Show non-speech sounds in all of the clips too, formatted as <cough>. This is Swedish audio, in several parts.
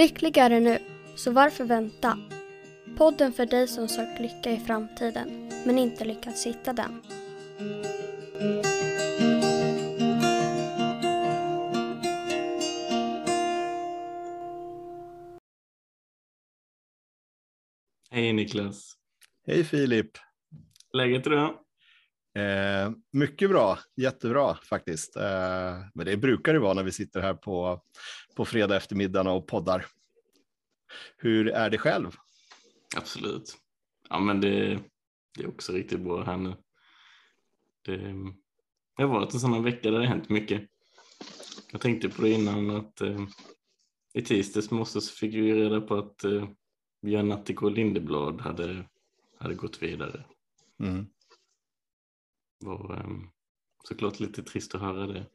Lyckligare nu, så varför vänta? Podden för dig som sökt lycka i framtiden, men inte lyckats hitta den. Hej Niklas. Hej Filip. Läget idag? Eh, mycket bra, jättebra faktiskt. Eh, men det brukar det vara när vi sitter här på, på fredag eftermiddagen och poddar. Hur är det själv? Absolut. Ja, men det, det är också riktigt bra här nu. Det, det har varit en sån här vecka där det har hänt mycket. Jag tänkte på det innan att eh, i tisdags måste så fick vi reda på att eh, Björn Attiko Lindeblad hade, hade gått vidare. Mm. var eh, såklart lite trist att höra det.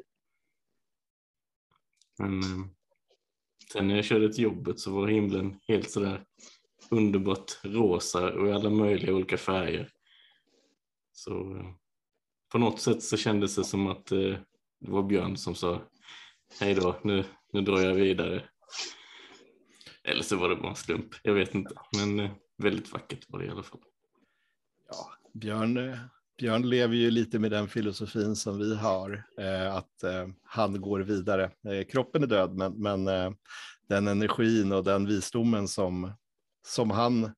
Men eh, sen när jag körde till jobbet så var himlen helt sådär underbart rosa och i alla möjliga olika färger. Så eh, på något sätt så kändes det som att eh, det var Björn som sa hej då, nu, nu drar jag vidare. Eller så var det bara en slump, jag vet inte. Men eh, väldigt vackert var det i alla fall. Ja, Björn, Björn lever ju lite med den filosofin som vi har, eh, att eh, han går vidare. Eh, kroppen är död, men, men eh, den energin och den visdomen som, som han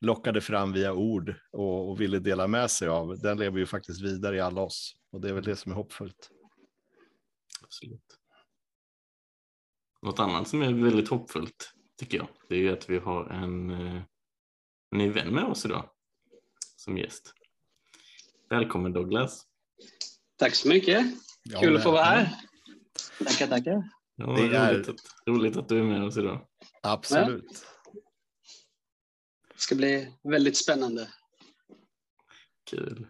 lockade fram via ord och, och ville dela med sig av, den lever ju faktiskt vidare i alla oss. Och det är väl det som är hoppfullt. Absolut. Något annat som är väldigt hoppfullt tycker jag, det är ju att vi har en eh, ny vän med oss idag som gäst. Välkommen Douglas. Tack så mycket. Ja, Kul att få vara här. Tackar, tackar. Ja, Det är- roligt, att, roligt att du är med oss idag. Absolut. Det ska bli väldigt spännande. Kul.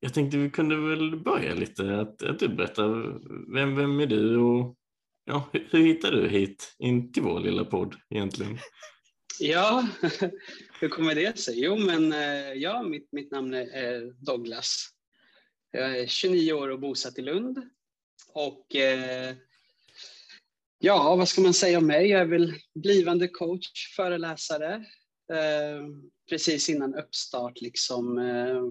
Jag tänkte vi kunde väl börja lite, att, att du berättar vem, vem är du och ja, hur, hur hittade du hit in till vår lilla podd egentligen? Ja, hur kommer det sig? Jo, men eh, ja, mitt, mitt namn är Douglas. Jag är 29 år och bosatt i Lund. Och eh, ja, vad ska man säga om mig? Jag är väl blivande coach, föreläsare. Eh, precis innan uppstart liksom. Eh,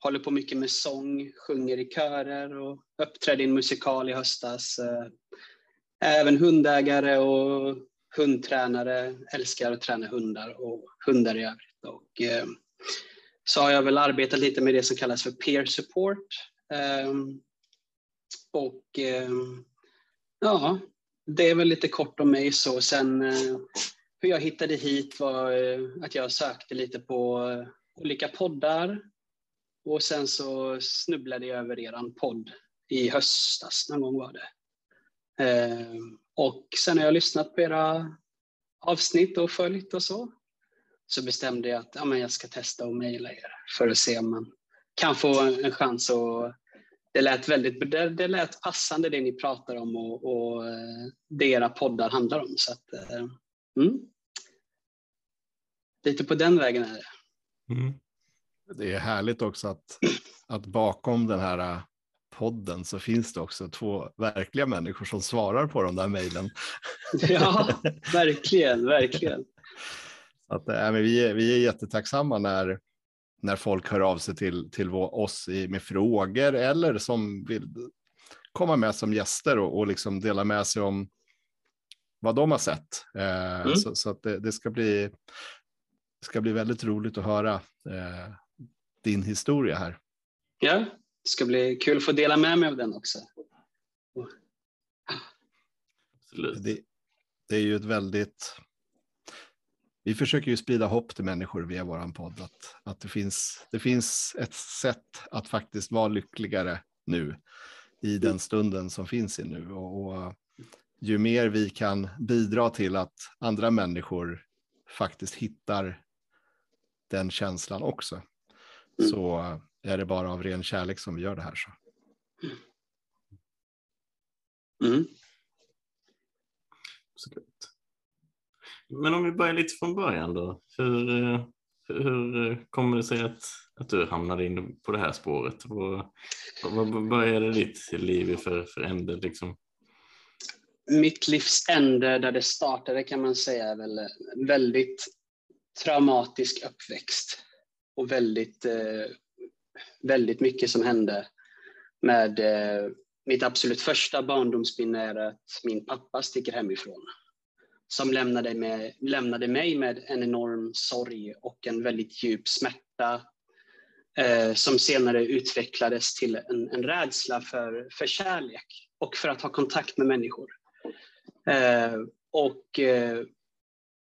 håller på mycket med sång, sjunger i körer och uppträdde i en musikal i höstas. Eh, även hundägare och hundtränare, älskar att träna hundar och hundar i övrigt. Och, eh, så har jag väl arbetat lite med det som kallas för peer support. Eh, och eh, ja, det är väl lite kort om mig så. Sen eh, hur jag hittade hit var eh, att jag sökte lite på eh, olika poddar och sen så snubblade jag över eran podd i höstas, någon gång var det. Ehm, och sen när jag lyssnat på era avsnitt och följt och så. Så bestämde jag att ja, men jag ska testa och mejla er för att se om man kan få en chans. Och det, lät väldigt, det, det lät passande det ni pratar om och, och eh, det era poddar handlar om. Så att, eh, mm. Lite på den vägen är det. Mm. Det är härligt också att, att bakom den här podden så finns det också två verkliga människor som svarar på de där mejlen. <laughs> Ja, verkligen, verkligen. Att, äh, men vi, är, vi är jättetacksamma när, när folk hör av sig till, till vår, oss i, med frågor eller som vill komma med som gäster och, och liksom dela med sig om vad de har sett. Eh, Mm. Så, så att det, det, ska bli, ska bli väldigt roligt att höra eh, din historia här. Ja, det ska bli kul att få dela med mig av den också. Absolut. Det, det är ju ett väldigt... Vi försöker ju sprida hopp till människor via vår podd. Att, att det, finns, det finns ett sätt att faktiskt vara lyckligare nu i den stunden som finns i nu. Och, och ju mer vi kan bidra till att andra människor faktiskt hittar den känslan också. Så är det bara av ren kärlek som vi gör det här. Så. Mm. Absolut. Men om vi börjar lite från början då. Hur, eh, hur eh, kommer det sig att, att du hamnade in på det här spåret? Vad, vad började ditt liv i för, för ände? Liksom? mitt livs ände där det startade kan man säga är väl väldigt traumatisk uppväxt och väldigt, eh, väldigt mycket som hände med eh, mitt absolut första barndomsminne är att min pappa sticker hemifrån som lämnade, med, lämnade mig med en enorm sorg och en väldigt djup smärta eh, som senare utvecklades till en, en rädsla för, för kärlek och för att ha kontakt med människor. Eh, och eh,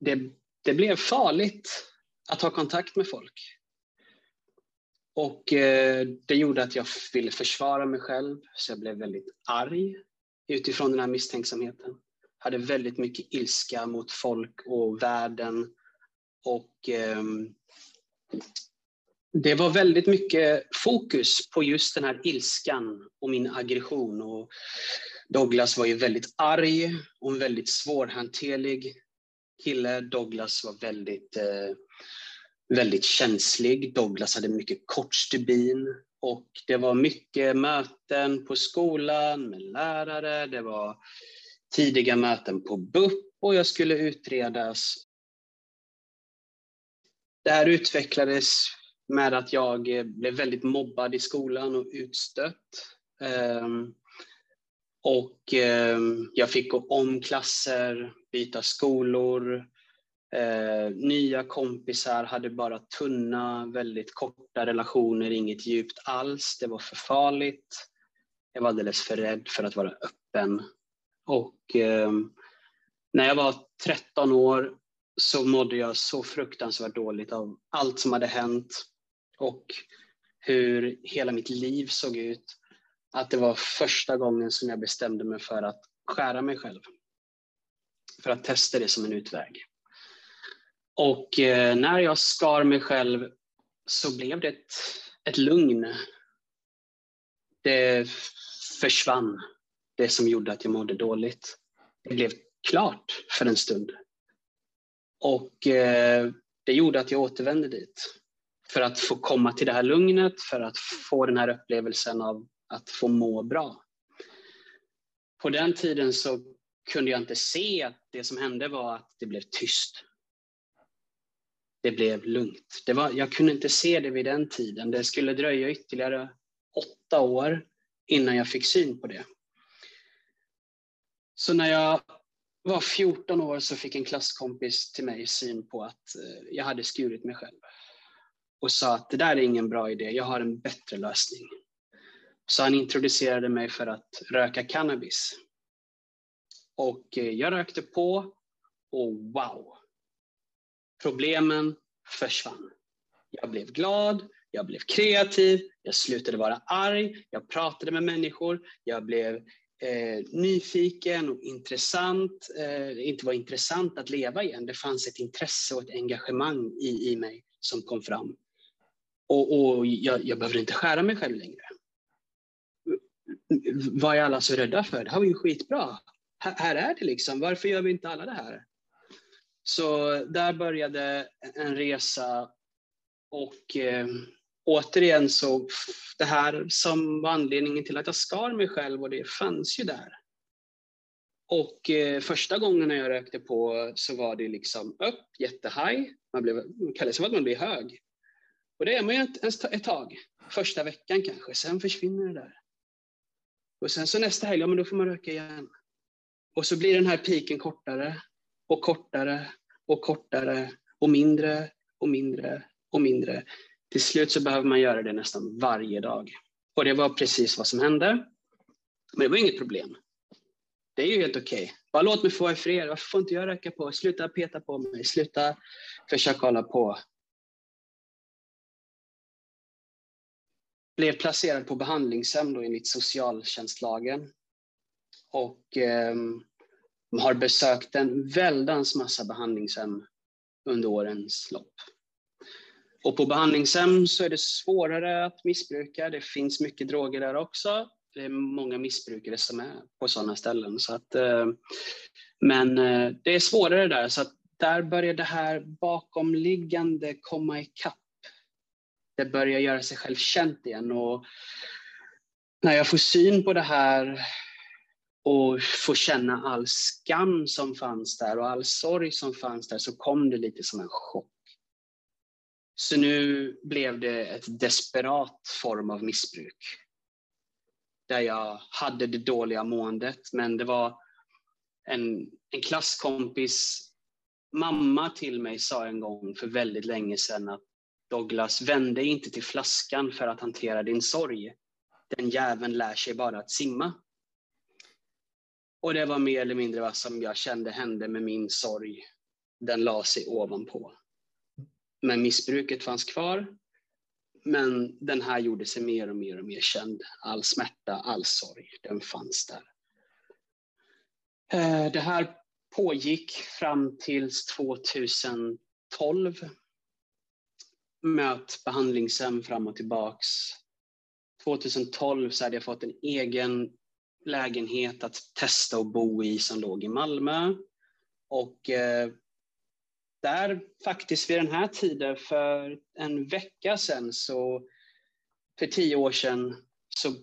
det, det blev farligt att ha kontakt med folk. Och eh, det gjorde att jag ville försvara mig själv, så jag blev väldigt arg utifrån den här misstänksamheten. Hade väldigt mycket ilska mot folk och världen. Och ehm, det var väldigt mycket fokus på just den här ilskan och min aggression. Och Douglas var ju väldigt arg och en väldigt svårhanterlig kille. Douglas var väldigt eh, väldigt känslig. Douglas hade mycket kort stubin och det var mycket möten på skolan med lärare. Det var tidiga möten på BUP och jag skulle utredas. Det här utvecklades med att jag blev väldigt mobbad i skolan och utstött. Ehm, och ehm, jag fick gå om klasser, byta skolor, Eh, nya kompisar hade bara tunna, väldigt korta relationer, inget djupt alls. Det var för farligt. Jag var alldeles för rädd för att vara öppen. Och eh, när jag var 13 år så mådde jag så fruktansvärt dåligt av allt som hade hänt och hur hela mitt liv såg ut. Att det var första gången som jag bestämde mig för att skära mig själv. För att testa det som en utväg. Och eh, när jag skar mig själv så blev det ett, ett lugn. Det försvann, det som gjorde att jag mådde dåligt. Det blev klart för en stund. Och eh, det gjorde att jag återvände dit. För att få komma till det här lugnet, för att få den här upplevelsen av att få må bra. På den tiden så kunde jag inte se att det som hände var att det blev tyst det blev lugnt. Det var, jag kunde inte se det vid den tiden. Det skulle dröja ytterligare åtta år innan jag fick syn på det. Så när jag var 14 år så fick en klasskompis till mig syn på att eh, jag hade skurit mig själv och sa att det där är ingen bra idé, jag har en bättre lösning. Så han introducerade mig för att röka cannabis. Och eh, jag rökte på och wow, Problemen försvann. Jag blev glad, jag blev kreativ, jag slutade vara arg, jag pratade med människor, jag blev eh, nyfiken och intressant. Eh, inte var intressant att leva igen, det fanns ett intresse och ett engagemang i, i mig som kom fram. Och, och jag, jag behövde inte skära mig själv längre. Vad är alla så rädda för? Det här var ju skitbra. Här, här är det liksom. Varför gör vi inte alla det här? Så där började en resa och eh, återigen så det här som var anledningen till att jag skar mig själv och det fanns ju där. Och eh, första gången när jag rökte på så var det liksom upp, jättehaj. Man blev, man kallar det för att man blir hög. Och det är man ju ett, ett tag, första veckan kanske, sen försvinner det där. Och sen så nästa helg, ja men då får man röka igen. Och så blir den här piken kortare och kortare och kortare och mindre och mindre och mindre. Till slut så behöver man göra det nästan varje dag. Och det var precis vad som hände. Men det var inget problem. Det är ju helt okej. Okay. Bara låt mig få vara fred. Varför får inte jag röka på? Sluta peta på mig. Sluta försöka hålla på. Blev placerad på behandlingshem då enligt socialtjänstlagen. Och eh, har besökt en väldans massa behandlingshem under årens lopp. Och på behandlingshem så är det svårare att missbruka. Det finns mycket droger där också. Det är många missbrukare som är på sådana ställen. Så att, eh, men eh, det är svårare där, så att där börjar det här bakomliggande komma ikapp. Det börjar göra sig själv känt igen. Och när jag får syn på det här och få känna all skam som fanns där och all sorg som fanns där så kom det lite som en chock. Så nu blev det ett desperat form av missbruk. Där jag hade det dåliga måendet, men det var en, en klasskompis mamma till mig sa en gång för väldigt länge sedan att Douglas, vänd dig inte till flaskan för att hantera din sorg. Den jäveln lär sig bara att simma. Och det var mer eller mindre vad som jag kände hände med min sorg. Den la sig ovanpå. Men missbruket fanns kvar. Men den här gjorde sig mer och mer och mer känd. All smärta, all sorg, den fanns där. Eh, det här pågick fram till 2012 med behandlingshem fram och tillbaks. 2012 så hade jag fått en egen lägenhet att testa och bo i som låg i Malmö. Och eh, där faktiskt vid den här tiden för en vecka sedan så för tio år sedan så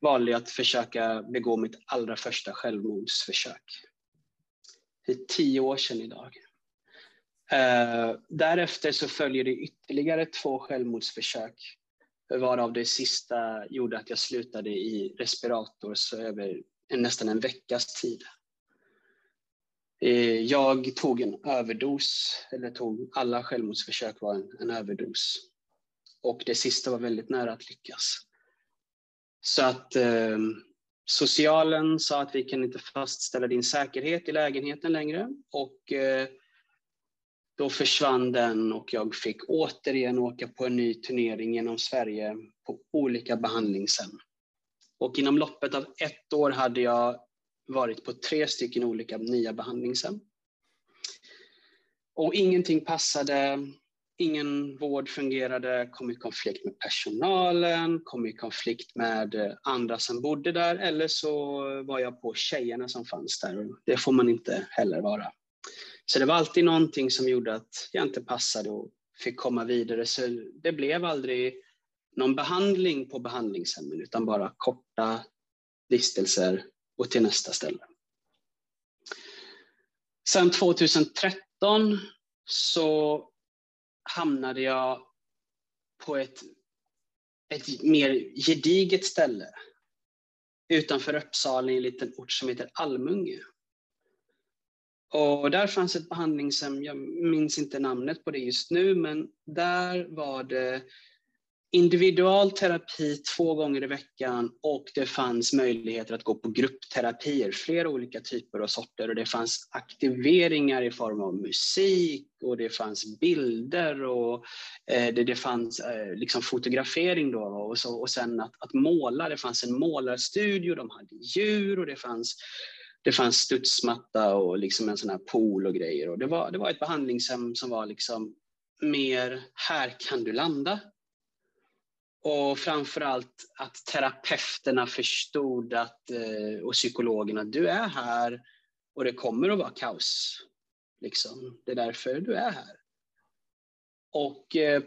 valde jag att försöka begå mitt allra första självmordsförsök. Det är tio år sedan idag. Eh, därefter så följer det ytterligare två självmordsförsök varav det sista gjorde att jag slutade i respirator så över en, nästan en veckas tid. Eh, jag tog en överdos, eller tog alla självmordsförsök var en, en överdos. Och det sista var väldigt nära att lyckas. Så att eh, Socialen sa att vi kan inte fastställa din säkerhet i lägenheten längre och eh, då försvann den och jag fick återigen åka på en ny turnering genom Sverige på olika behandlingshem. Och inom loppet av ett år hade jag varit på tre stycken olika nya behandlingshem. Och ingenting passade, ingen vård fungerade, kom i konflikt med personalen, kom i konflikt med andra som bodde där eller så var jag på tjejerna som fanns där. Det får man inte heller vara. Så det var alltid någonting som gjorde att jag inte passade och fick komma vidare. Så det blev aldrig någon behandling på behandlingshemmen utan bara korta vistelser och till nästa ställe. Sen 2013 så hamnade jag på ett, ett mer gediget ställe utanför Uppsala i en liten ort som heter Almunge. Och där fanns ett behandlingshem, jag minns inte namnet på det just nu, men där var det individual terapi två gånger i veckan och det fanns möjligheter att gå på gruppterapier, flera olika typer och sorter. Och det fanns aktiveringar i form av musik och det fanns bilder och eh, det, det fanns eh, liksom fotografering då och, så, och sen att, att måla, det fanns en målarstudio, de hade djur och det fanns det fanns studsmatta och liksom en sån här pool och grejer. Och det, var, det var ett behandlingshem som var liksom mer, här kan du landa. Och framför allt att terapeuterna förstod att, eh, och psykologerna, du är här och det kommer att vara kaos. Liksom. Det är därför du är här. Och eh,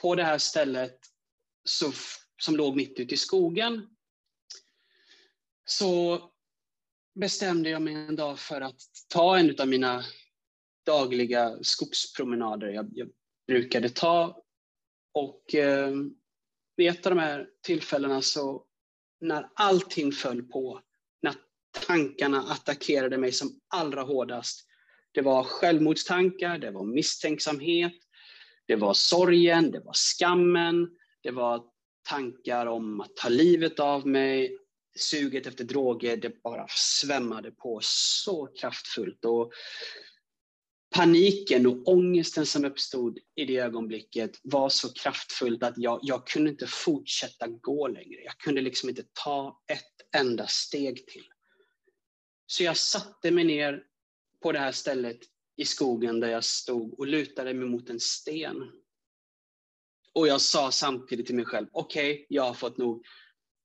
på det här stället så, som låg mitt ute i skogen så bestämde jag mig en dag för att ta en av mina dagliga skogspromenader jag, jag brukade ta. Och eh, vid ett av de här tillfällena så när allting föll på, när tankarna attackerade mig som allra hårdast. Det var självmordstankar, det var misstänksamhet, det var sorgen, det var skammen, det var tankar om att ta livet av mig, suget efter droger, det bara svämmade på så kraftfullt. Och paniken och ångesten som uppstod i det ögonblicket var så kraftfullt att jag, jag kunde inte fortsätta gå längre. Jag kunde liksom inte ta ett enda steg till. Så jag satte mig ner på det här stället i skogen där jag stod och lutade mig mot en sten. Och jag sa samtidigt till mig själv, okej, okay, jag har fått nog.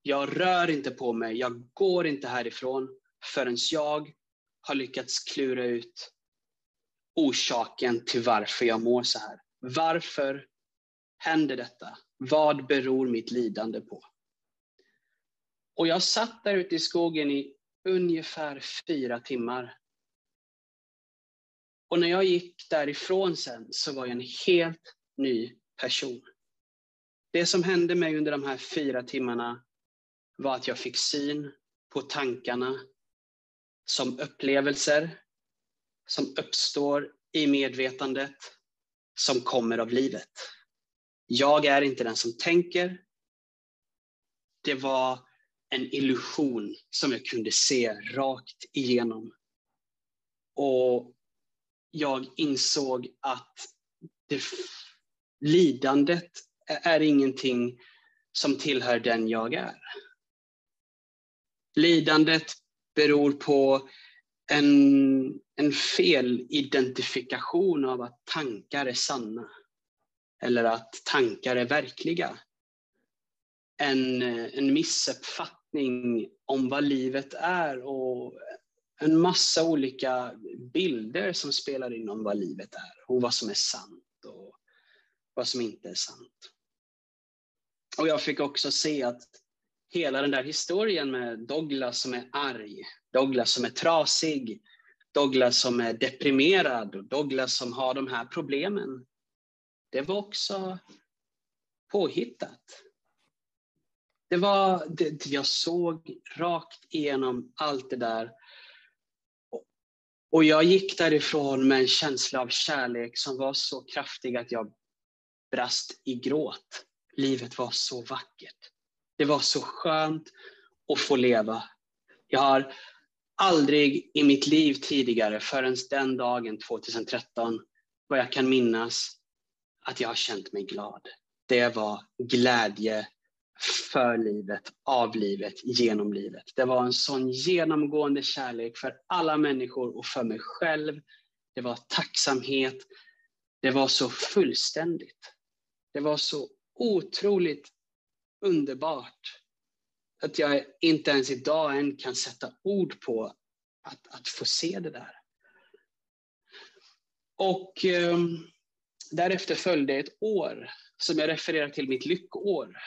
Jag rör inte på mig, jag går inte härifrån förrän jag har lyckats klura ut orsaken till varför jag mår så här. Varför händer detta? Vad beror mitt lidande på? Och jag satt där ute i skogen i ungefär fyra timmar. Och när jag gick därifrån sen så var jag en helt ny person. Det som hände mig under de här fyra timmarna var att jag fick syn på tankarna som upplevelser som uppstår i medvetandet som kommer av livet. Jag är inte den som tänker. Det var en illusion som jag kunde se rakt igenom. Och jag insåg att det, lidandet är ingenting som tillhör den jag är. Lidandet beror på en, en felidentifikation av att tankar är sanna. Eller att tankar är verkliga. En, en missuppfattning om vad livet är och en massa olika bilder som spelar in om vad livet är och vad som är sant och vad som inte är sant. Och jag fick också se att hela den där historien med Douglas som är arg, Douglas som är trasig, Douglas som är deprimerad, Douglas som har de här problemen. Det var också påhittat. Det var, det, jag såg rakt igenom allt det där. Och jag gick därifrån med en känsla av kärlek som var så kraftig att jag brast i gråt. Livet var så vackert. Det var så skönt att få leva. Jag har aldrig i mitt liv tidigare, förrän den dagen 2013, vad jag kan minnas, att jag har känt mig glad. Det var glädje för livet, av livet, genom livet. Det var en sån genomgående kärlek för alla människor och för mig själv. Det var tacksamhet. Det var så fullständigt. Det var så otroligt underbart att jag inte ens idag än kan sätta ord på att, att få se det där. Och eh, därefter följde ett år som jag refererar till mitt lyckoår.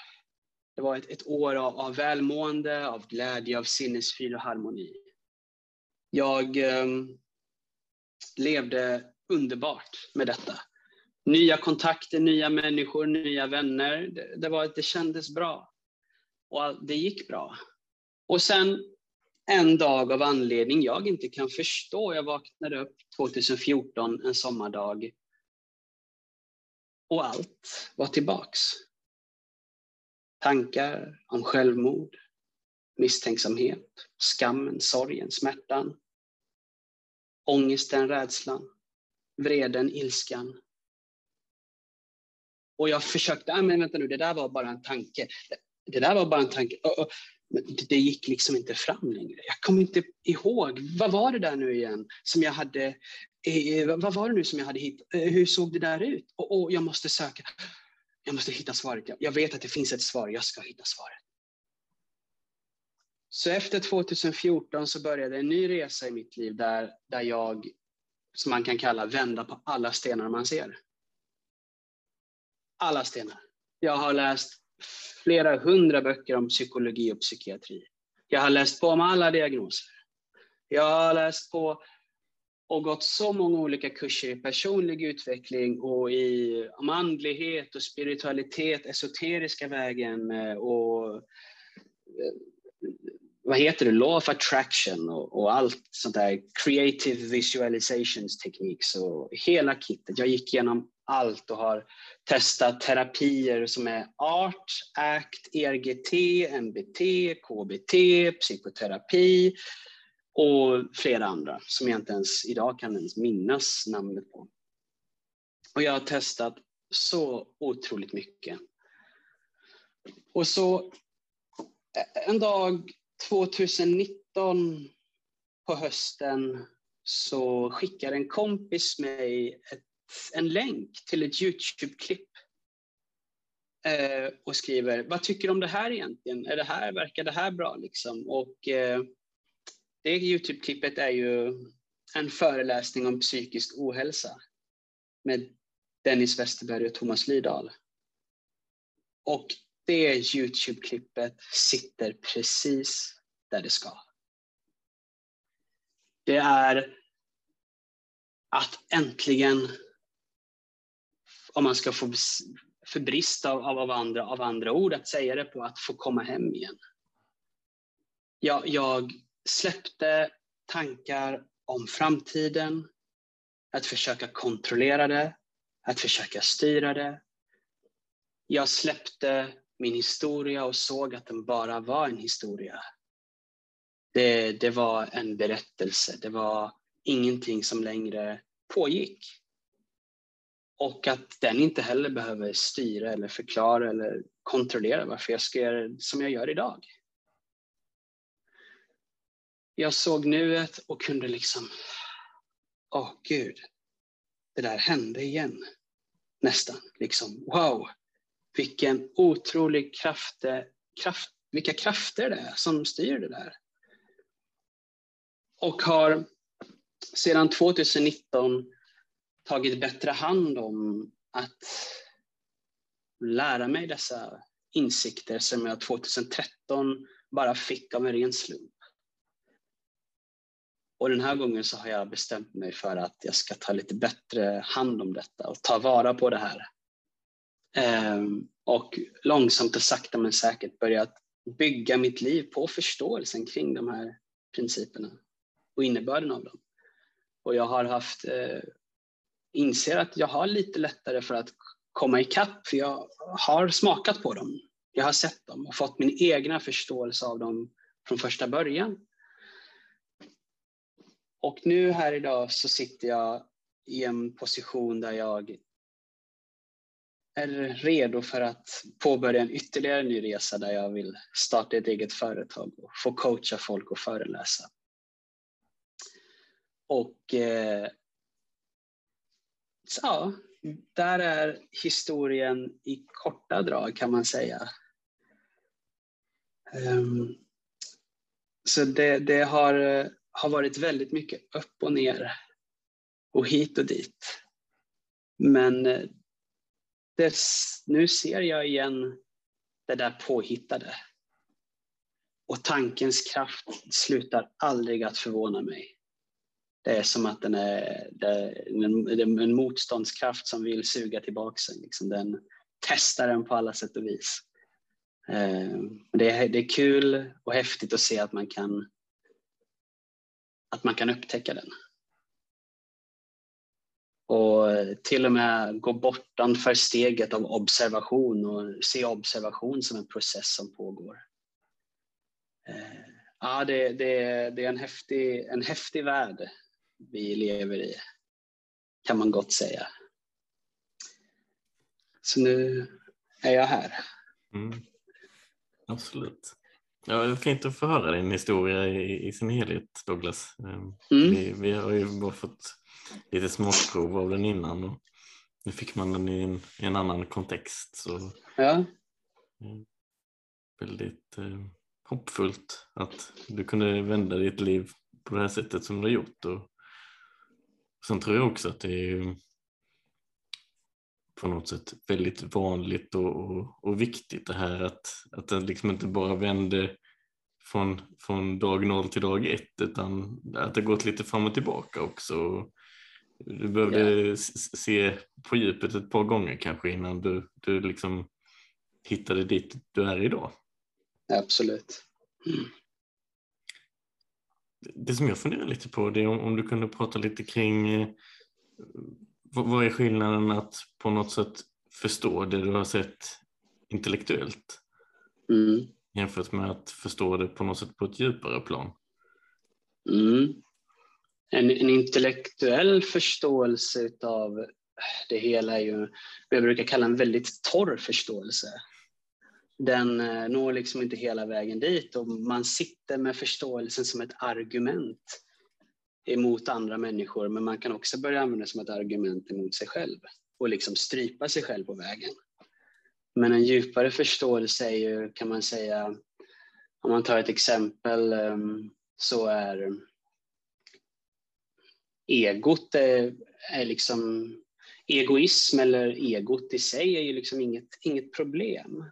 Det var ett, ett år av, av, välmående, av glädje, av sinnesfrid och harmoni. Jag eh, levde underbart med detta. Nya kontakter, nya människor, nya vänner. Det, det, var, det kändes bra. Och det gick bra. Och sen en dag av anledning jag inte kan förstå. Jag vaknade upp 2014 en sommardag. Och allt var tillbaks. Tankar om självmord, misstänksamhet, skammen, sorgen, smärtan, ångesten, rädslan, vreden, ilskan, och jag försökte, ah, men vänta nu, det där var bara en tanke. Det där var bara en tanke. Men det gick liksom inte fram längre. Jag kommer inte ihåg. Vad var det där nu igen som jag hade, eh, eh vad var det nu som jag hade hittat? Eh, hur såg det där ut? Och, och jag måste söka. Jag måste hitta svaret. Jag vet att det finns ett svar. Jag ska hitta svaret. Så efter 2014 så började en ny resa i mitt liv där, där jag, som man kan kalla, vända på alla stenar man ser alla stenar. Jag har läst flera hundra böcker om psykologi och psykiatri. Jag har läst på om alla diagnoser. Jag har läst på och gått så många olika kurser i personlig utveckling och i andlighet och spiritualitet, esoteriska vägen eh, och eh, vad heter det, law of attraction och, och, allt sånt där, creative visualizations teknik, och hela kittet. Jag gick igenom allt och har testat terapier som är ART, ACT, ERGT, MBT, KBT, psykoterapi och flera andra som jag inte ens idag kan ens minnas namnet på. Och jag har testat så otroligt mycket. Och så eh, en dag 2019 på hösten så skickar en kompis mig ett, en länk till ett Youtube-klipp eh, och skriver vad tycker du om det här egentligen? Är det här, verkar det här bra? Liksom? Och, eh, det Youtube-klippet är ju en föreläsning om psykisk ohälsa med Dennis Westerberg och Thomas Lydahl. Och det Youtube-klippet sitter precis där det ska. Det är att äntligen, om man ska få för brist av, av, andra, av andra ord att säga det på, att få komma hem igen. Jag, jag släppte tankar om framtiden, att försöka kontrollera det, att försöka styra det. Jag släppte min historia och såg att den bara var en historia. Det, det var en berättelse, det var ingenting som längre pågick. Och att den inte heller behöver styra eller förklara eller kontrollera varför jag ska göra som jag gör idag. Jag såg nuet och kunde liksom, åh oh, gud, det där hände igen. Nästan, liksom, wow, vilken otrolig kraft, kraft, vilka krafter det är som styr det där. Och har sedan 2019 tagit bättre hand om att lära mig dessa insikter som jag 2013 bara fick av en ren slump. Och den här gången så har jag bestämt mig för att jag ska ta lite bättre hand om detta och ta vara på det här. Ehm, och långsamt och sakta men säkert börjat bygga mitt liv på förståelsen kring de här principerna och innebörden av dem. Och jag har haft, eh, inser att jag har lite lättare för att komma ikapp, för jag har smakat på dem. Jag har sett dem och fått min egna förståelse av dem från första början. Och nu här idag så sitter jag i en position där jag är redo för att påbörja en ytterligare ny resa där jag vill starta ett eget företag och få coacha folk och föreläsa. Och eh, ja, där är historien i korta drag kan man säga. Um, så det, det har, har varit väldigt mycket upp och ner och hit och dit. Men det, nu ser jag igen det där påhittade. Och tankens kraft slutar aldrig att förvåna mig. Det är som att den är, det är en, motståndskraft som vill suga tillbaka sig. Liksom den testar den på alla sätt och vis. Eh, det är, det är kul och häftigt att se att man kan, att man kan upptäcka den. Och till och med gå bortanför steget av observation och se observation som en process som pågår. Eh, ja, det, det, det är en häftig, en häftig värld vi lever i, kan man gott säga. Så nu är jag här. Mm. Absolut. Ja, det är fint att få höra din historia i, i sin helhet, Douglas. Ehm, mm. Vi, vi, har ju bara fått lite smakprov av den innan och nu fick man den i en, i en annan kontext. Så, ja. Väldigt eh, hoppfullt att du kunde vända ditt liv på det här sättet som du har gjort och Sen tror jag också att det är på något sätt väldigt vanligt och, och, och viktigt det här att, att det liksom inte bara vänder från, från dag noll till dag ett utan att det gått lite fram och tillbaka också. Du behövde yeah. se på djupet ett par gånger kanske innan du, du liksom hittade dit du är idag. Absolut. Mm det som jag funderar lite på det är om, om du kunde prata lite kring eh, vad är skillnaden att på något sätt förstå det du har sett intellektuellt mm. jämfört med att förstå det på något sätt på ett djupare plan? Mm. En, en, intellektuell förståelse av det hela är ju vad jag brukar kalla en väldigt torr förståelse den eh, når liksom inte hela vägen dit och man sitter med förståelsen som ett argument emot andra människor, men man kan också börja använda det som ett argument emot sig själv och liksom strypa sig själv på vägen. Men en djupare förståelse är ju, kan man säga, om man tar ett exempel ehm, så är egot är, är liksom egoism eller egot i sig är ju liksom inget, inget problem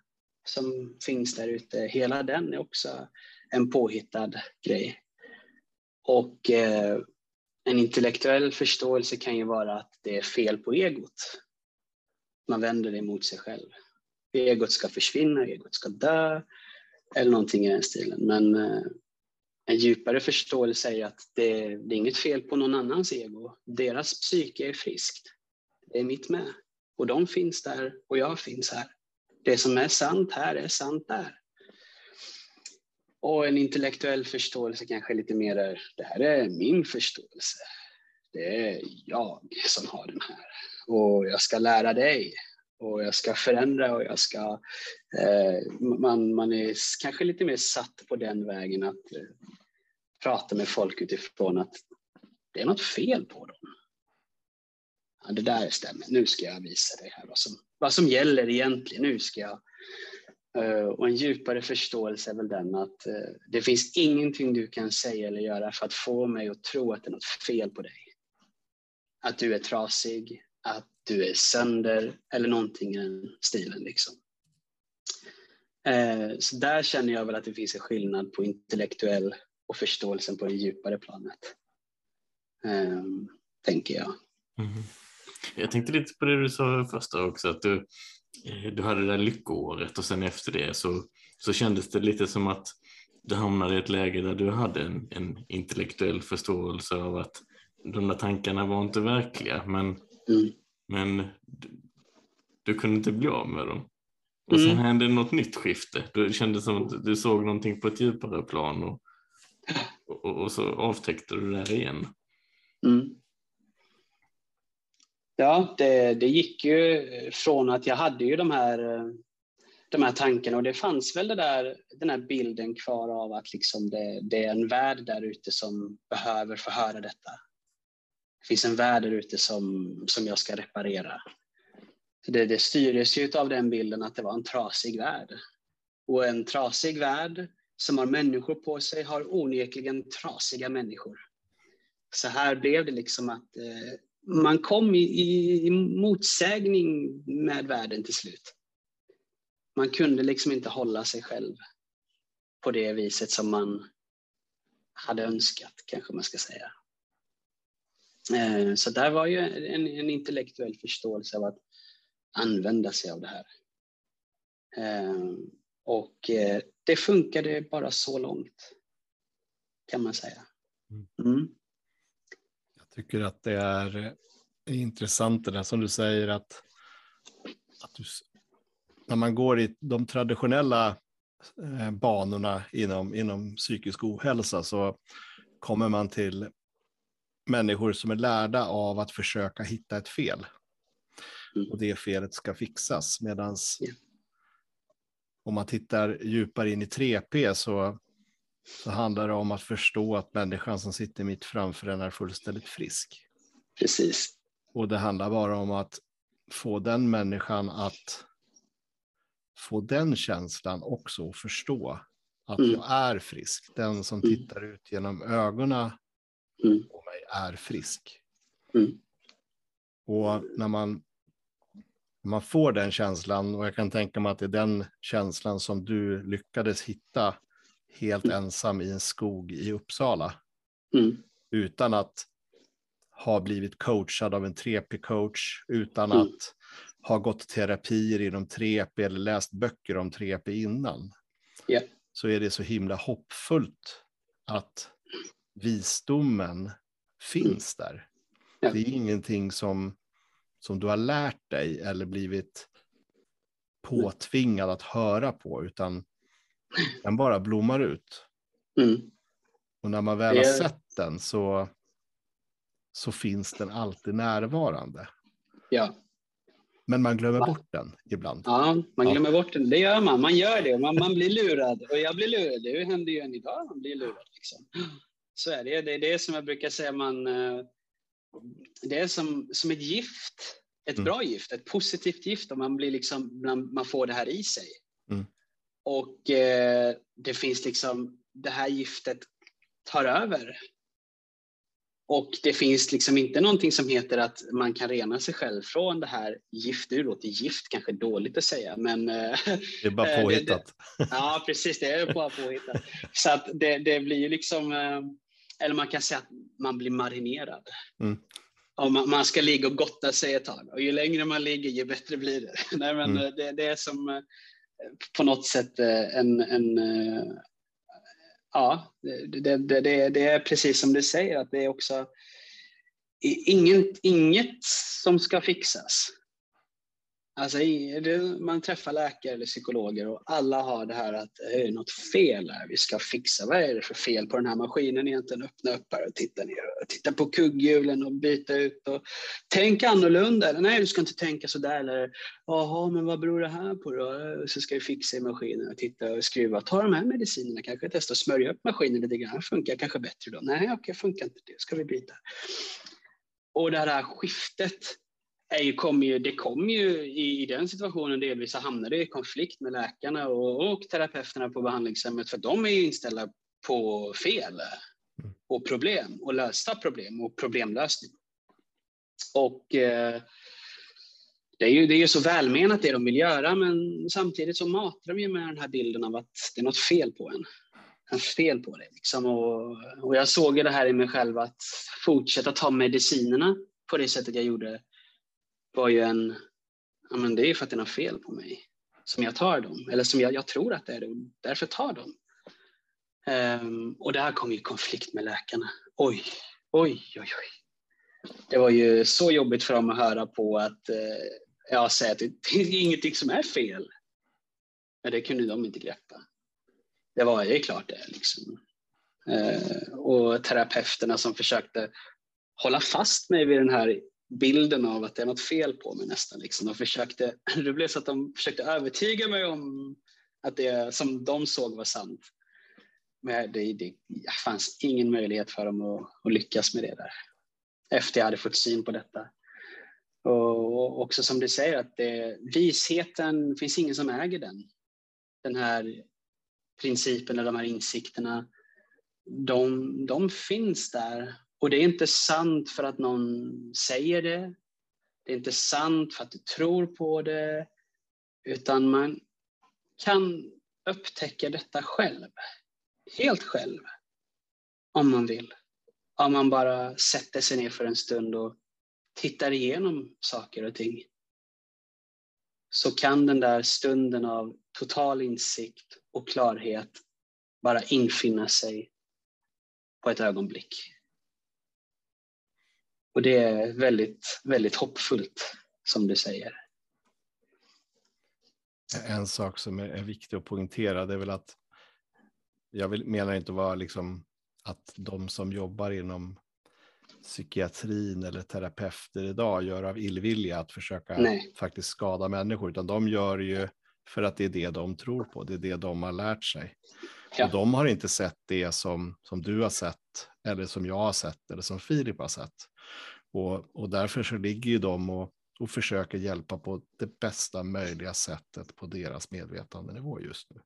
som finns där ute, hela den är också en påhittad grej. Och eh, en intellektuell förståelse kan ju vara att det är fel på egot. Man vänder det mot sig själv. Egot ska försvinna, egot ska dö eller någonting i den stilen. Men eh, en djupare förståelse är att det, det är inget fel på någon annans ego. Deras psyke är friskt. Det är mitt med. Och de finns där och jag finns här. Det som är sant här är sant där. Och en intellektuell förståelse kanske lite mer är, det här är min förståelse. Det är jag som har den här. Och jag ska lära dig. Och jag ska förändra och jag ska... Eh, man, man är kanske lite mer satt på den vägen att eh, prata med folk utifrån att det är något fel på dem. Ja, det där stämmer. Nu ska jag visa dig här vad som, vad som gäller egentligen. Nu ska jag eh, och en djupare förståelse är väl den att eh, det finns ingenting du kan säga eller göra för att få mig att tro att det är något fel på dig. Att du är trasig, att du är sönder eller någonting i den stilen. Liksom. Eh, så där känner jag väl att det finns en skillnad på intellektuell och förståelsen på det djupare planet. Ehm, tänker jag. Mm. Jag tänkte lite på det du sa första också, att du, Eh, du hade det där lyckoåret och sen efter det så, så kändes det lite som att du hamnade i ett läge där du hade en, en intellektuell förståelse av att de där tankarna var inte verkliga men, mm. men du, du, kunde inte bli av med dem. Och mm. sen hände något nytt skifte. Du kände som att du såg någonting på ett djupare plan och, och, och så avtäckte du det där igen. Mm. Ja, det, det gick ju från att jag hade ju de här, de här tankarna och det fanns väl det där, den här bilden kvar av att liksom det, det är en värld där ute som behöver få höra detta. Det finns en värld där ute som, som jag ska reparera. Det, det styrdes ju av den bilden att det var en trasig värld. Och en trasig värld som har människor på sig har onekligen trasiga människor. Så här blev det liksom att eh, man kom i, i, i motsägning med världen till slut. Man kunde liksom inte hålla sig själv på det viset som man hade önskat, kanske man ska säga. Eh, så där var ju en, en intellektuell förståelse av att använda sig av det här. Eh, och eh, det funkade bara så långt, kan man säga. Mm. Tycker att det är intressant det där som du säger att, att du, när man går i de traditionella eh, banorna inom, inom psykisk ohälsa så kommer man till människor som är lärda av att försöka hitta ett fel. Mm. Och det felet ska fixas. Medan om man tittar djupare in i 3P så så handlar det om att förstå att människan som sitter mitt framför en är fullständigt frisk. Precis. Och det handlar bara om att få den människan att få den känslan också att förstå att mm. jag är frisk. Den som mm. tittar ut genom ögonen mm. på mig är frisk. Mm. Och när man, när man får den känslan, och jag kan tänka mig att det är den känslan som du lyckades hitta helt mm. ensam i en skog i Uppsala. Mm. Utan att ha blivit coachad av en 3P-coach, utan mm. att ha gått terapier inom 3P eller läst böcker om 3P innan. Yeah. Så är det så himla hoppfullt att visdomen finns mm. där. Yeah. Det är ingenting som, som du har lärt dig eller blivit påtvingad att höra på, utan den bara blommar ut. Mm. Och när man väl har sett den så, så finns den alltid närvarande. Ja. Men man glömmer bort den ibland. Ja, man glömmer ja. bort den. Det gör man. Man gör det. Man, man blir lurad. Och jag blir lurad. Det händer ju än idag. Man blir lurad. Liksom. Så är det. Det är det som jag brukar säga. Man, eh, det är som, som ett gift. Ett mm. bra gift. Ett positivt gift. Och man, blir liksom, man får det här i sig. Och eh, det finns liksom, det här giftet tar över. Och det finns liksom inte någonting som heter att man kan rena sig själv från det här gift. Nu låter gift kanske dåligt att säga, men... Eh, det är bara <laughs> eh, påhittat. Det, det, ja, precis. Det är bara påhittat. Så att det, det blir ju liksom... Eh, eller man kan säga att man blir marinerad. Mm. Och man, man, ska ligga och gotta sig ett tag. Och ju längre man ligger, ju bättre blir det. <laughs> Nej, men Mm. det, det är som på något sätt eh, en... en eh, ja, det, det, det, det, är precis som du säger, att det är också inget, inget som ska fixas. Alltså, man träffar läkare eller psykologer och alla har det här att det är något fel här vi ska fixa. Vad är det för fel på den här maskinen egentligen? Öppna upp här och titta ner och titta på kugghjulen och byta ut och tänk annorlunda. Eller nej, du ska inte tänka så där. Eller jaha, men vad beror det här på då? Så ska vi fixa i maskinen och titta och skruva. Ta de här medicinerna, kanske testa att smörja upp maskinen lite grann. Funkar kanske bättre då? Nej, okej, funkar inte det. Ska vi byta? Och det här skiftet är kommer ju, det kommer ju i, i den situationen delvis att hamna i konflikt med läkarna och, och terapeuterna på behandlingshemmet för de är ju inställda på fel och problem och lösta problem och problemlösning. Och eh, det är, ju, det är ju så välmenat det de vill göra men samtidigt så matar de ju med den här bilden av att det är något fel på en. En fel på det. Liksom. Och, och jag såg ju det här i mig själv att fortsätta ta medicinerna på det sättet jag gjorde var ju en, ja men det är för att det är något fel på mig som jag tar dem, eller som jag, jag tror att det är det och därför tar dem. Um, och där kom ju konflikt med läkarna. Oj, oj, oj, oj. Det var ju så jobbigt för dem att höra på att eh, uh, jag säger att det, <laughs> det är ingenting som är fel. Men det kunde de inte greppa. Det var ju klart det liksom. Uh, och terapeuterna som försökte hålla fast mig vid den här bilden av att det är något fel på mig nästan. Liksom. De försökte, <clears throat> det blev så att de försökte övertyga mig om att det som de såg var sant. Men det, det fanns ingen möjlighet för dem att, att lyckas med det där. Efter jag hade fått syn på detta. Och också som du säger, att det, visheten, det finns ingen som äger den. Den här principen eller de här insikterna, de, de finns där och det är inte sant för att någon säger det. Det är inte sant för att du tror på det. Utan man kan upptäcka detta själv. Helt själv. Om man vill. Om man bara sätter sig ner för en stund och tittar igenom saker och ting. Så kan den där stunden av total insikt och klarhet bara infinna sig på ett ögonblick. Och det är väldigt, väldigt hoppfullt, som du säger. En sak som är, viktig att poängtera det är väl att jag vill, menar inte vara liksom att de som jobbar inom psykiatrin eller terapeuter idag gör av illvilja att försöka Nej. faktiskt skada människor, utan de gör ju för att det är det de tror på, det är det de har lärt sig. Ja. Och de har inte sett det som, som du har sett, eller som jag har sett, eller som Filip har sett. Och, och därför så ligger ju de och, och försöker hjälpa på det bästa möjliga sättet på deras medvetandenivå just nu.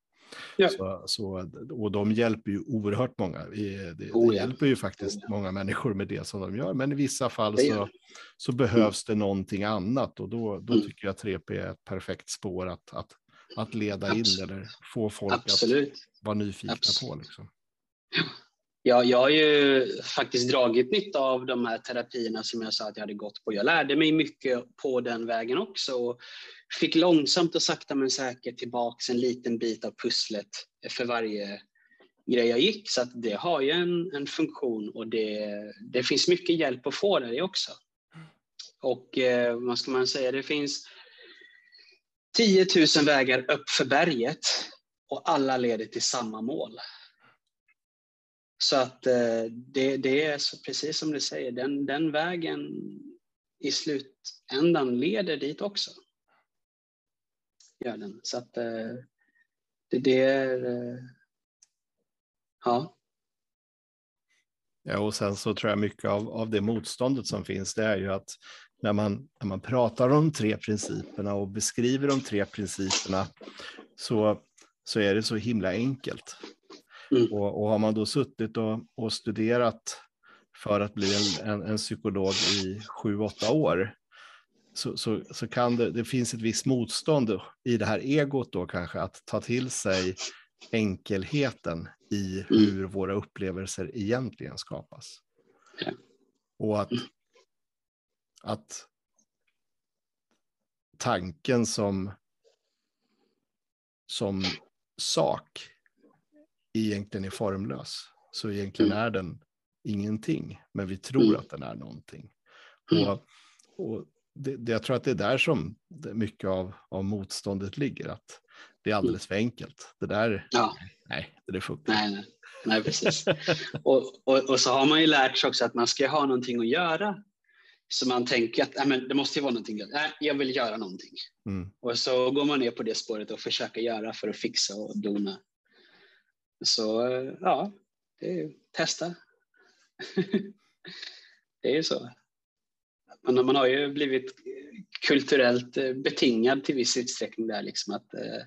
Ja. Så, så, och de hjälper ju oerhört många. Det, Oh, det ja. hjälper ju faktiskt många människor med det som de gör. Men i vissa fall så, så behövs det någonting annat. Och då, då Mm. tycker jag att 3P är ett perfekt spår att, att, att leda in Absolut. eller få folk att Absolut. vara nyfikna Absolut. på. Liksom. Ja, jag har ju faktiskt dragit nytta av de här terapierna som jag sa att jag hade gått på. Jag lärde mig mycket på den vägen också och fick långsamt och sakta men säkert tillbaks en liten bit av pusslet för varje grej jag gick. Så att det har ju en, en funktion och det, det finns mycket hjälp att få där också. Och eh, vad ska man säga, det finns 10 000 vägar upp för berget och alla leder till samma mål. Så att eh, det, det är så, precis som du säger, den, den vägen i slutändan leder dit också. Gör den. Så att eh, det, det är... Eh, ja, Ja, och sen så tror jag mycket av, av det motståndet som finns, det är ju att när man, när man pratar om tre principerna och beskriver de tre principerna så, så är det så himla enkelt. Mm. Och, och har man då suttit och, och studerat för att bli en, en, en psykolog i sju, åtta år, så, så, så kan det, det finns ett visst motstånd i det här egot då kanske att ta till sig enkelheten i Mm. hur våra upplevelser egentligen skapas. Ja. Och att, att tanken som, som sak egentligen är formlös. Så egentligen Mm. är den ingenting, men vi tror Mm. att den är någonting. Mm. Och, och det, det, jag tror att det är där som mycket av, av motståndet ligger, att det är alldeles för enkelt. Det där, Ja. nej, det där funkar Nej, nej, nej precis. och, och, och så har man ju lärt sig också att man ska ha någonting att göra. Så man tänker att nej, men det måste ju vara någonting. Nej, jag vill göra någonting. Mm. Och så går man ner på det spåret och försöker göra för att fixa och dona. Så eh, ja, det är, ju- testa. <laughs> det är ju så. Man, man har ju blivit kulturellt eh, betingad till viss utsträckning där, liksom att eh,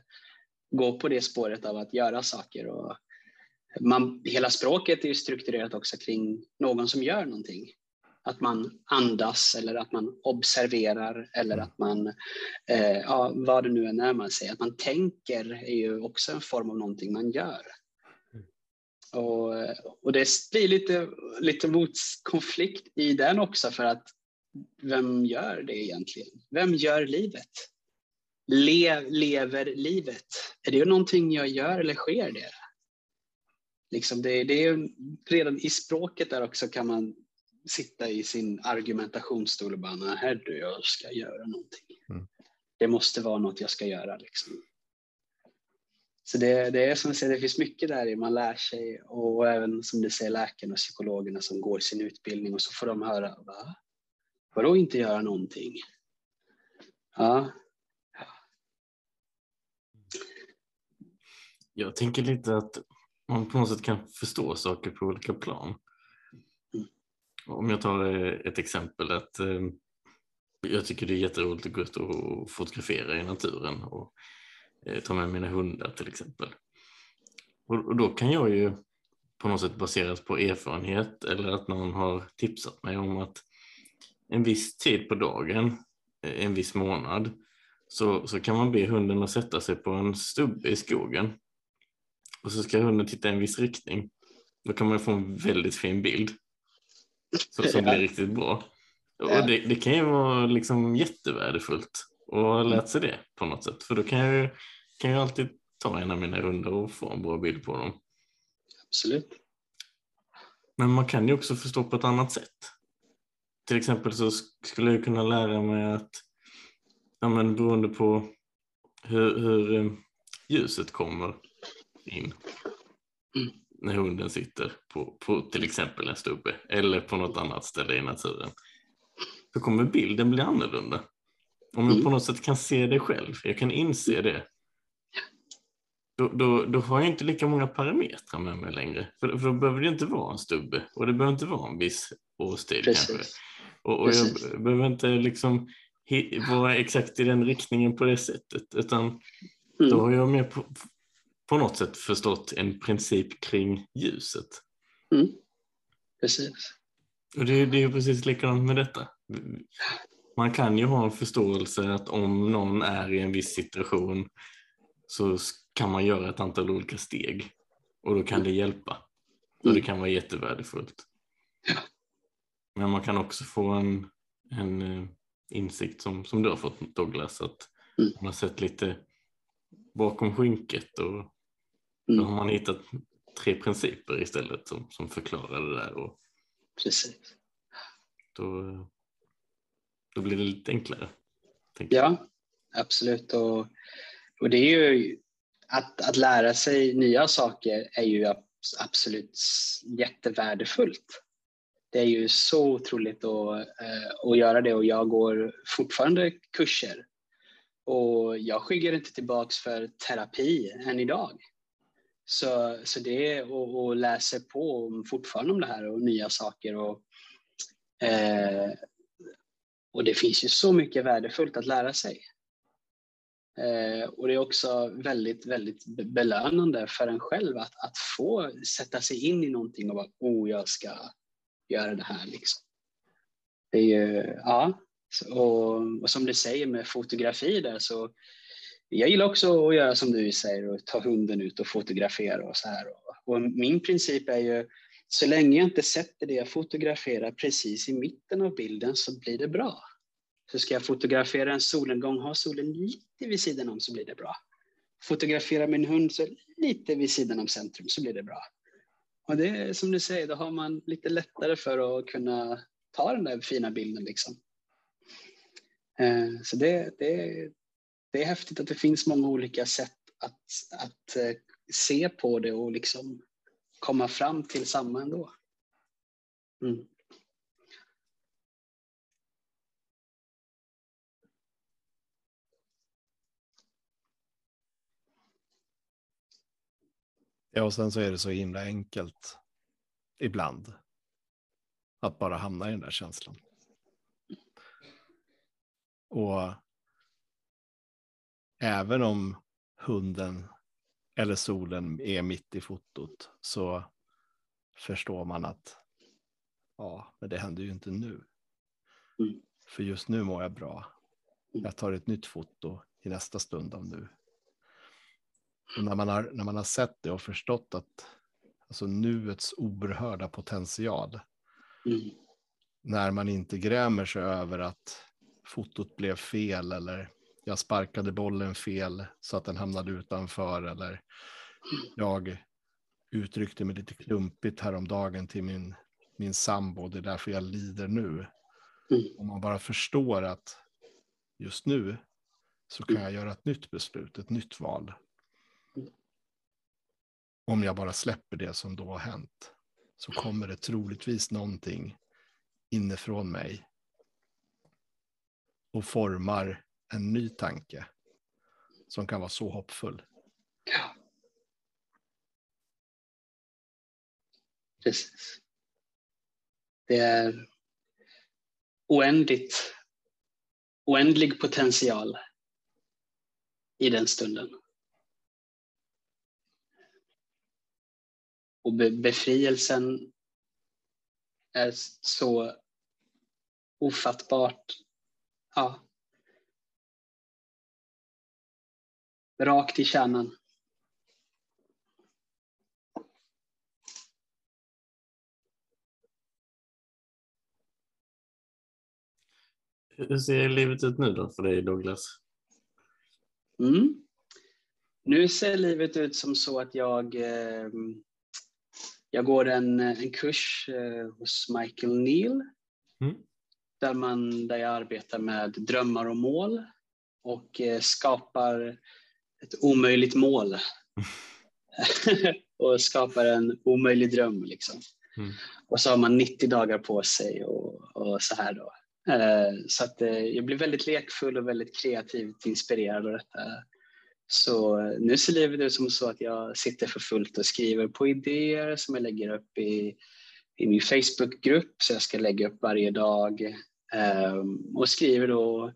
gå på det spåret av att göra saker. Och man, hela språket är ju strukturerat också kring någon som gör någonting. Att man andas eller att man observerar eller att man, eh, ja, vad det nu än är man säger, att man tänker är ju också en form av någonting man gör. Och, och det blir lite, lite motkonflikt i den också för att vem gör det egentligen? Vem gör livet? Le, lever livet? Är det någonting jag gör eller sker det? Liksom det, det är redan i språket där också kan man sitta i sin argumentationsstol och bara, nej du, jag ska göra någonting. Mm. Det måste vara något jag ska göra. Liksom. Så det, det är som jag säger, det finns mycket där i man lär sig och även som du säger läkarna och psykologerna som går sin utbildning och så får de höra, va? Vadå inte göra någonting? Ja, Jag tänker lite att man på något sätt kan förstå saker på olika plan. Mm. Om jag tar eh, ett exempel att eh, jag tycker det är jätteroligt att gå ut och fotografera i naturen och ta med mina hundar till exempel. Och, då kan jag ju på något sätt baserat på erfarenhet eller att någon har tipsat mig om att en viss tid på dagen, eh, en viss månad, så, så kan man be hunden att sätta sig på en stubbe i skogen och så ska hunden titta i en viss riktning. Då kan man få en väldigt fin bild så, som Ja. blir riktigt bra. Och det, det kan ju vara liksom jättevärdefullt ha lärt sig det på något sätt. För då kan jag kan jag alltid ta en av mina hundar och få en bra bild på dem. absolut. Men man kan ju också förstå på ett annat sätt. Till exempel så sk- skulle jag kunna lära mig att ja, men beroende på hur, hur eh, ljuset kommer in Mm. när hunden sitter på, på till exempel en stubbe eller på något annat ställe i naturen så kommer bilden bli annorlunda. Om jag Mm. på något sätt kan se det själv, jag kan inse det, då, då, då har jag inte lika många parametrar med mig längre. För, för då behöver det inte vara en stubbe och det behöver inte vara en viss årstid kanske. Precis. Och, och Precis. jag behöver inte liksom vara exakt i den riktningen på det sättet utan då Mm. har jag mer på, på något sätt förstått en princip kring ljuset. Mm. Precis. Och det, det är ju precis likadant med detta. Man kan ju ha en förståelse att om någon är i en viss situation så kan man göra ett antal olika steg och då kan det hjälpa. Och det Mm. kan vara jättevärdefullt. Men man kan också få en, en eh, insikt som, som du har fått Douglas, att Mm. man har sett lite bakom skynket och då Mm. har man hittat tre principer istället som, som förklarar det där och Precis. då, då blir det lite enklare. Ja, absolut. Och, och det är ju att, att lära sig nya saker är ju ab- absolut jättevärdefullt. Det är ju så otroligt att, eh, att göra det och jag går fortfarande kurser. Och jag skyggar inte tillbaks för terapi än idag. Så, så det är och, och läser på fortfarande om det här och nya saker. Och, eh, och det finns ju så mycket värdefullt att lära sig. Eh, och det är också väldigt, väldigt belönande för en själv att, att få sätta sig in i någonting och bara, oh, jag ska göra det här. Liksom. Det är ju, ja. Och, och som du säger med fotografi där så jag gillar också att göra som du säger och ta hunden ut och fotografera och så här. Och min princip är ju så länge jag inte sätter det jag fotograferar precis i mitten av bilden så blir det bra. Så ska jag fotografera en solnedgång, ha solen lite vid sidan om så blir det bra. Fotografera min hund så lite vid sidan om centrum så blir det bra. Och det är som du säger, då har man lite lättare för att kunna ta den där fina bilden. Liksom. Eh, så det, det, det är häftigt att det finns många olika sätt att, att eh, se på det och liksom komma fram till samma ändå. Mm. Ja, och sen så är det så himla enkelt ibland att bara hamna i den där känslan. Och även om hunden eller solen är mitt i fotot så förstår man att ja, men det händer ju inte nu. Mm. För just nu mår jag bra. Jag tar ett nytt foto i nästa stund av nu. Och när, man har, när man har sett det och förstått att alltså nuets oerhörda potential. Mm. När man inte grämer sig över att fotot blev fel eller jag sparkade bollen fel så att den hamnade utanför eller jag uttryckte mig lite klumpigt häromdagen till min, min sambo, det är därför jag lider nu. Mm. Om man bara förstår att just nu så kan jag göra ett nytt beslut, ett nytt val. Om jag bara släpper det som då har hänt så kommer det troligtvis någonting inifrån mig och formar en ny tanke som kan vara så hoppfull. Ja. Precis. Det är oändligt, oändlig potential i den stunden. Och befrielsen är så ofattbart ja, rakt i kärnan. Hur ser livet ut nu då för dig Douglas? Mm. Nu ser livet ut som så att jag, eh, jag går en, en kurs eh, hos Michael Neal. Mm. Där, man, där jag arbetar med drömmar och mål och eh, skapar ett omöjligt mål. <laughs> och skapar en omöjlig dröm. Liksom. Mm. Och så har man 90 dagar på sig och, och så här då. Eh, så att eh, jag blir väldigt lekfull och väldigt kreativt inspirerad av detta. Så eh, nu ser livet ut som så att jag sitter för fullt och skriver på idéer som jag lägger upp i, i min Facebookgrupp så jag ska lägga upp varje dag ehm, och skriver då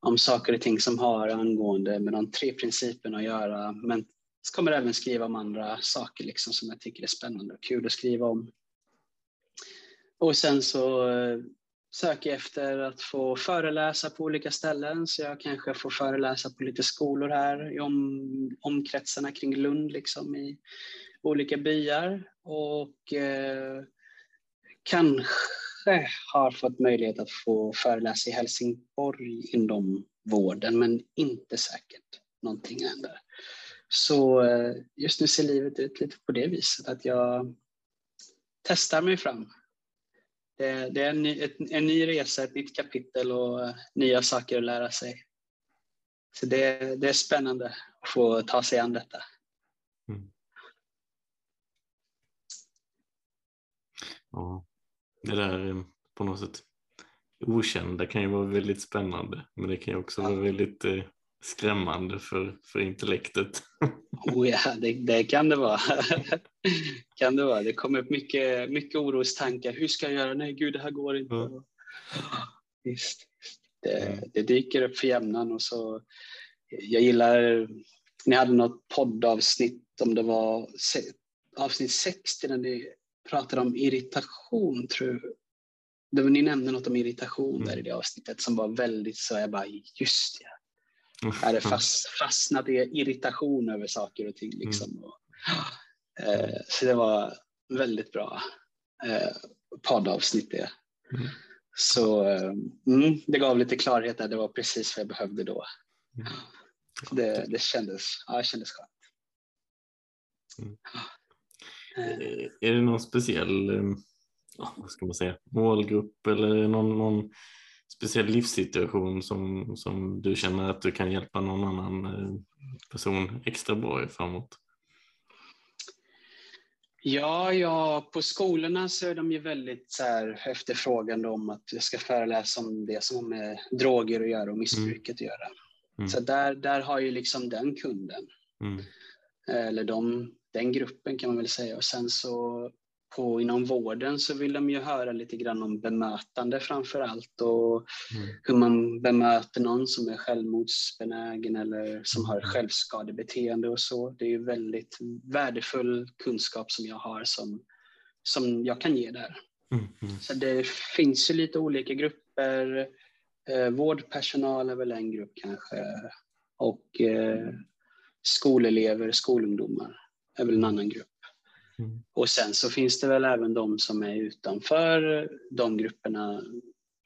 om saker och ting som har angående med de tre principerna att göra. Men så kommer även skriva om andra saker liksom som jag tycker är spännande och kul att skriva om. Och sen så eh, söker efter att få föreläsa på olika ställen. Så jag kanske får föreläsa på lite skolor här i om, omkretsarna kring Lund liksom i olika byar. Och eh, kanske har fått möjlighet att få föreläsa i Helsingborg inom vården men inte säkert någonting händer. Så eh, just nu ser livet ut lite på det viset att jag testar mig fram det, det är en ny, ett, en ny resa, ett nytt kapitel och uh, nya saker att lära sig. Så det, det är spännande att få ta sig an detta. Mm. Ja, det där eh, på något sätt okända kan ju vara väldigt spännande, men det kan ju också vara väldigt eh, skrämmande för, för intellektet. Oh ja, det, det, kan det vara. <laughs> kan det vara. Det kommer upp mycket, mycket orostankar. Hur ska jag göra? Nej, gud, det här går inte. Mm. Visst, det, mm. det, dyker upp för jämnan och så. Jag gillar, ni hade något poddavsnitt om det var avsnitt 60 när ni pratade om irritation, tror jag. Det var, ni nämnde något om irritation mm. där i det avsnittet som var väldigt så jag bara, just ja Jag hade fast, fastnat i irritation över saker och ting. Liksom. Och, eh, så det var väldigt bra eh, poddavsnitt det. Mm. Så eh, mm, det gav lite klarhet där. Det var precis vad jag behövde då. Mm. Det, det, kändes, ja, det kändes skönt. Mm. Eh, Är det någon speciell eh, ja, vad ska man säga, målgrupp eller någon, någon speciell livssituation som, som du känner att du kan hjälpa någon annan eh, person extra bra i framåt? Ja, ja, på skolorna så är de ju väldigt så här, efterfrågande om att jag ska föreläsa om det som har med droger att göra och missbruket att göra. Mm. Så där, där har ju liksom den kunden, Mm. eller de, den gruppen kan man väl säga. Och sen så på, inom vården så vill de ju höra lite grann om bemötande framför allt och Mm. hur man bemöter någon som är självmordsbenägen eller som har självskadebeteende och så. Det är ju väldigt värdefull kunskap som jag har som, som jag kan ge där. Mm. Mm. Så det finns ju lite olika grupper. Eh, vårdpersonal är väl en grupp kanske. Och eh, skolelever, skolungdomar är väl en annan grupp. Mm. Och sen så finns det väl även de som är utanför de grupperna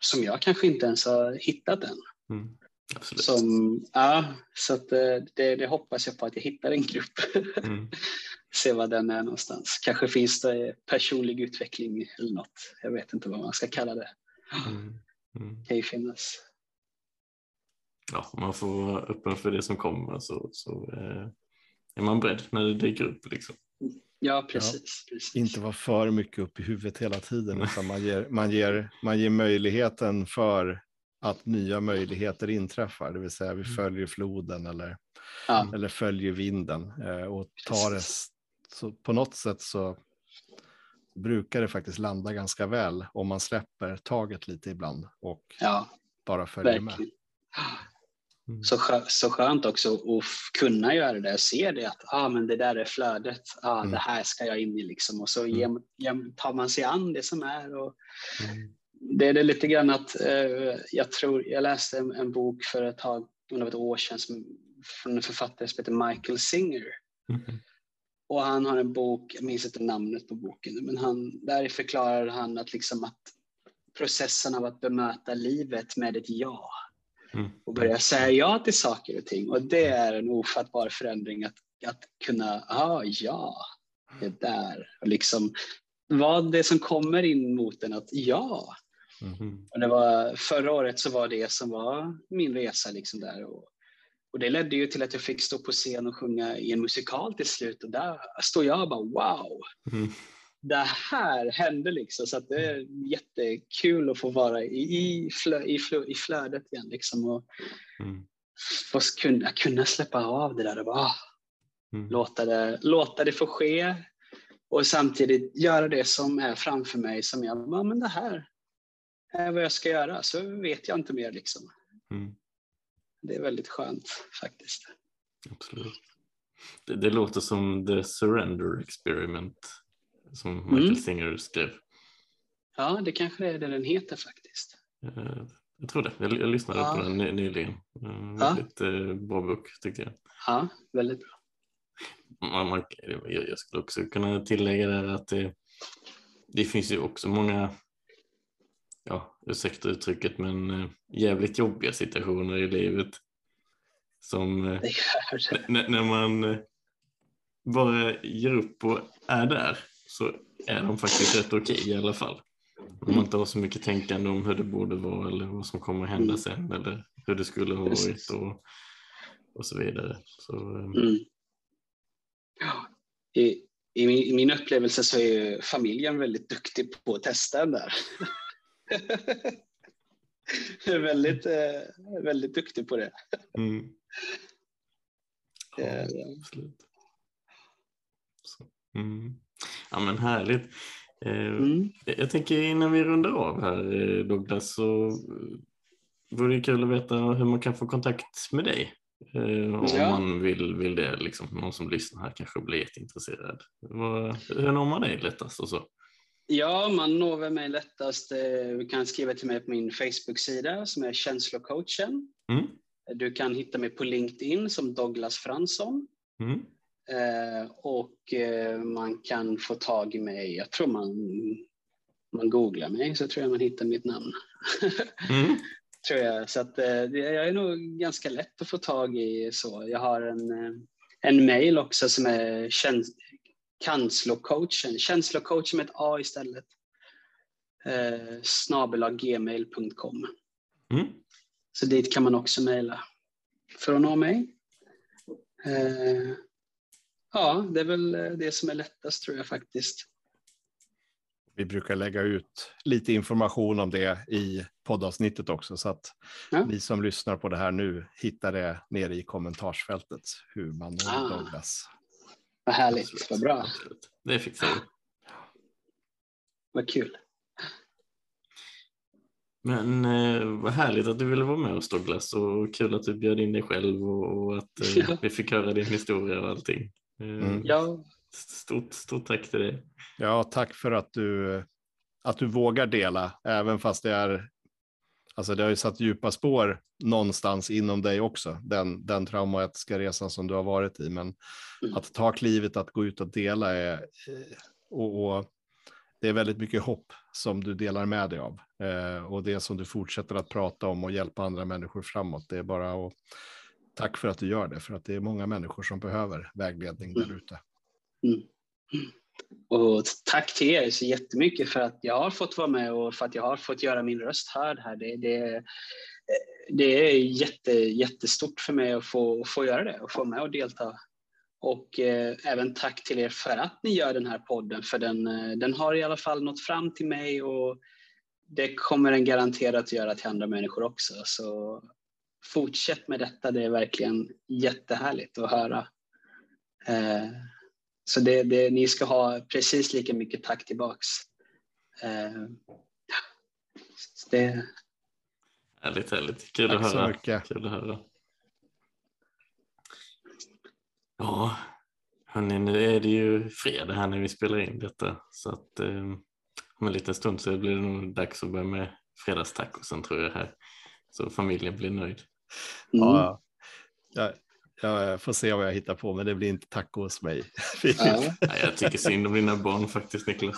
som jag kanske inte ens har hittat än. Mm. Absolut. Som, ja, så eh, det, det hoppas jag på att jag hittar en grupp. Mm. <laughs> Se var den är någonstans. Kanske finns det personlig utveckling eller något. Jag vet inte vad man ska kalla det. Mm. Mm. kan ju finnas. Ja, man får vara öppen för det som kommer så, så eh, är man beredd när det dyker upp. Liksom. Ja, precis. precis. Inte vara för mycket upp i huvudet hela tiden, utan man ger, man ger, man ger möjligheten för att nya möjligheter inträffar, det vill säga vi följer floden eller, Ja, eller följer vinden eh, och tar det. Så på något sätt så brukar det faktiskt landa ganska väl om man släpper taget lite ibland och ja bara följer med. Mm. Så, skö- så skönt också att kunna göra det, se det att ah, men det där är flödet, ah, Mm. det här ska jag in i liksom och så ger, tar man sig an det som är. Och Mm. det är det lite grann att eh, jag tror, jag läste en, en bok för ett tag, ett år sedan, som, från en författare som heter Michael Singer. Mm. Och han har en bok, jag minns inte namnet på boken, men han, där förklarar han att, liksom att processen av att bemöta livet med ett ja Mm. och börja säga ja till saker och ting. Och det är en ofattbar förändring att, att kunna, ah, ja, det där. Och liksom vad det som kommer in mot en att ja. Mm. Och det var, förra året så var det som var min resa liksom där. Och, och det ledde ju till att jag fick stå på scen och sjunga i en musikal till slut. Och där står jag och bara wow, Mm. Det här hände liksom. Så att det är jättekul att få vara i, i, flö, i, flö, i flödet igen liksom. Och Mm. få kunna, kunna släppa av det där och bara ah, Mm. låta, det, låta det få ske. Och samtidigt göra det som är framför mig som jag, ja men det här är vad jag ska göra. Så vet jag inte mer liksom. Mm. Det är väldigt skönt faktiskt. Absolut. Det, det låter som The Surrender Experiment som Michael Mm. Singer skrev. Ja, det kanske är det den heter faktiskt. Eh, Jag tror det. Jag, jag lyssnade Ja. på den ny- nyligen. Eh, Ja. Väldigt eh, bra bok tyckte jag. Ja, väldigt bra. Man, man, jag skulle också kunna tillägga där att det, det finns ju också många, ja, ursäkta uttrycket, men jävligt jobbiga situationer i livet. Som eh, Det gör det. n- när man bara ger upp och är där så är de faktiskt rätt okej i alla fall. Om man inte har så mycket tänkande om hur det borde vara eller vad som kommer hända Mm. sen eller hur det skulle ha varit och, och så vidare. Så, eh, Mm. Ja, i, i, min, I min upplevelse så är familjen väldigt duktig på att testa den där. <laughs> är väldigt, eh, väldigt duktig på det. mm. Ja, absolut. Så, mm. Ja men härligt. Eh, Mm. Jag tänker innan vi rundar av här eh, Douglas så eh, vore det kul att veta hur man kan få kontakt med dig. Om Ja. man vill, vill det, liksom, någon som lyssnar här kanske blir jätteintresserad. Hur når man dig lättast och så? Ja, man når mig lättast. Du kan skriva till mig på min Facebook-sida som är känslocoachen. Mm. Du kan hitta mig på LinkedIn som Douglas Fransson. Mm. Eh, och eh, man kan få tag i mig, jag tror man, man googlar mig så tror jag man hittar mitt namn. <laughs> Mm. tror jag. Så att, eh, jag är nog ganska lätt att få tag i. så. Jag har en, en mail också som är käns- kanslocoachen, känslocoachen med ett A istället. Eh, snabelaggmail.com. Mm. Så dit kan man också mejla för att nå mig. Eh, ja, det är väl eh, det som är lättast tror jag faktiskt. Vi brukar lägga ut lite information om det i poddavsnittet också, så att Ja. ni som lyssnar på det här nu hittar det nere i kommentarsfältet, hur man når Ah. Douglas. Vad härligt, vad bra, Absolut. Det fixar vi. vad kul. Men eh, vad härligt att du ville vara med oss Douglas och kul att du bjöd in dig själv och, och att eh, <laughs> Ja. vi fick höra din historia och allting. Eh, Mm. Ja, stort, stort tack till dig. Ja, tack för att du, att du vågar dela, även fast det är, alltså det har ju satt djupa spår någonstans inom dig också, den, den traumatiska resan som du har varit i. Men Mm. att ta klivet att gå ut och dela är, eh, och, och det är väldigt mycket hopp som du delar med dig av. Eh, och det som du fortsätter att prata om och hjälpa andra människor framåt. Det är bara att tack för att du gör det, för att det är många människor som behöver vägledning där Mm. ute. Mm. Och tack till er så jättemycket för att jag har fått vara med och för att jag har fått göra min röst hörd här. Det, det, det är jätte, jättestort för mig att få, få göra det och få med och delta. Och eh, även tack till er för att ni gör den här podden för den, eh, den har i alla fall nått fram till mig och det kommer den garanterat att göra till andra människor också. Så fortsätt med detta, det är verkligen jättehärligt att höra. Eh, så det, det, ni ska ha precis lika mycket tack tillbaks. Eh, det, Härligt, härligt. Kul Tack att så höra. mycket. Kul att höra. Ja, hörni, nu är det ju fredag här när vi spelar in detta. Så att eh, om en liten stund så blir det nog dags att börja med fredagstacosen tror jag här. Så familjen blir nöjd. Mm, Ja, jag, jag får se vad jag hittar på, men det blir inte taco hos mig. ja. <laughs> Nej, jag tycker synd om dina barn faktiskt Niklas.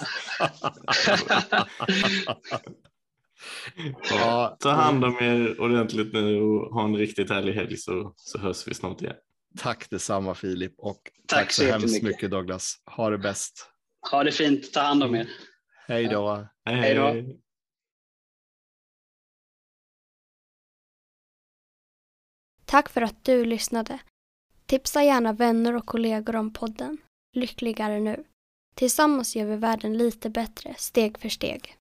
Ja. Ta hand om er ordentligt nu och ha en riktigt härlig helg så, så hörs vi snart igen. Tack detsamma Filip och tack, Tack så så hemskt mycket Douglas. Ha det bäst. Ha det fint, ta hand om er. Hej då. Hej då. Tack för att du lyssnade. Tipsa gärna vänner och kollegor om podden Lyckligare nu. Tillsammans gör vi världen lite bättre, steg för steg.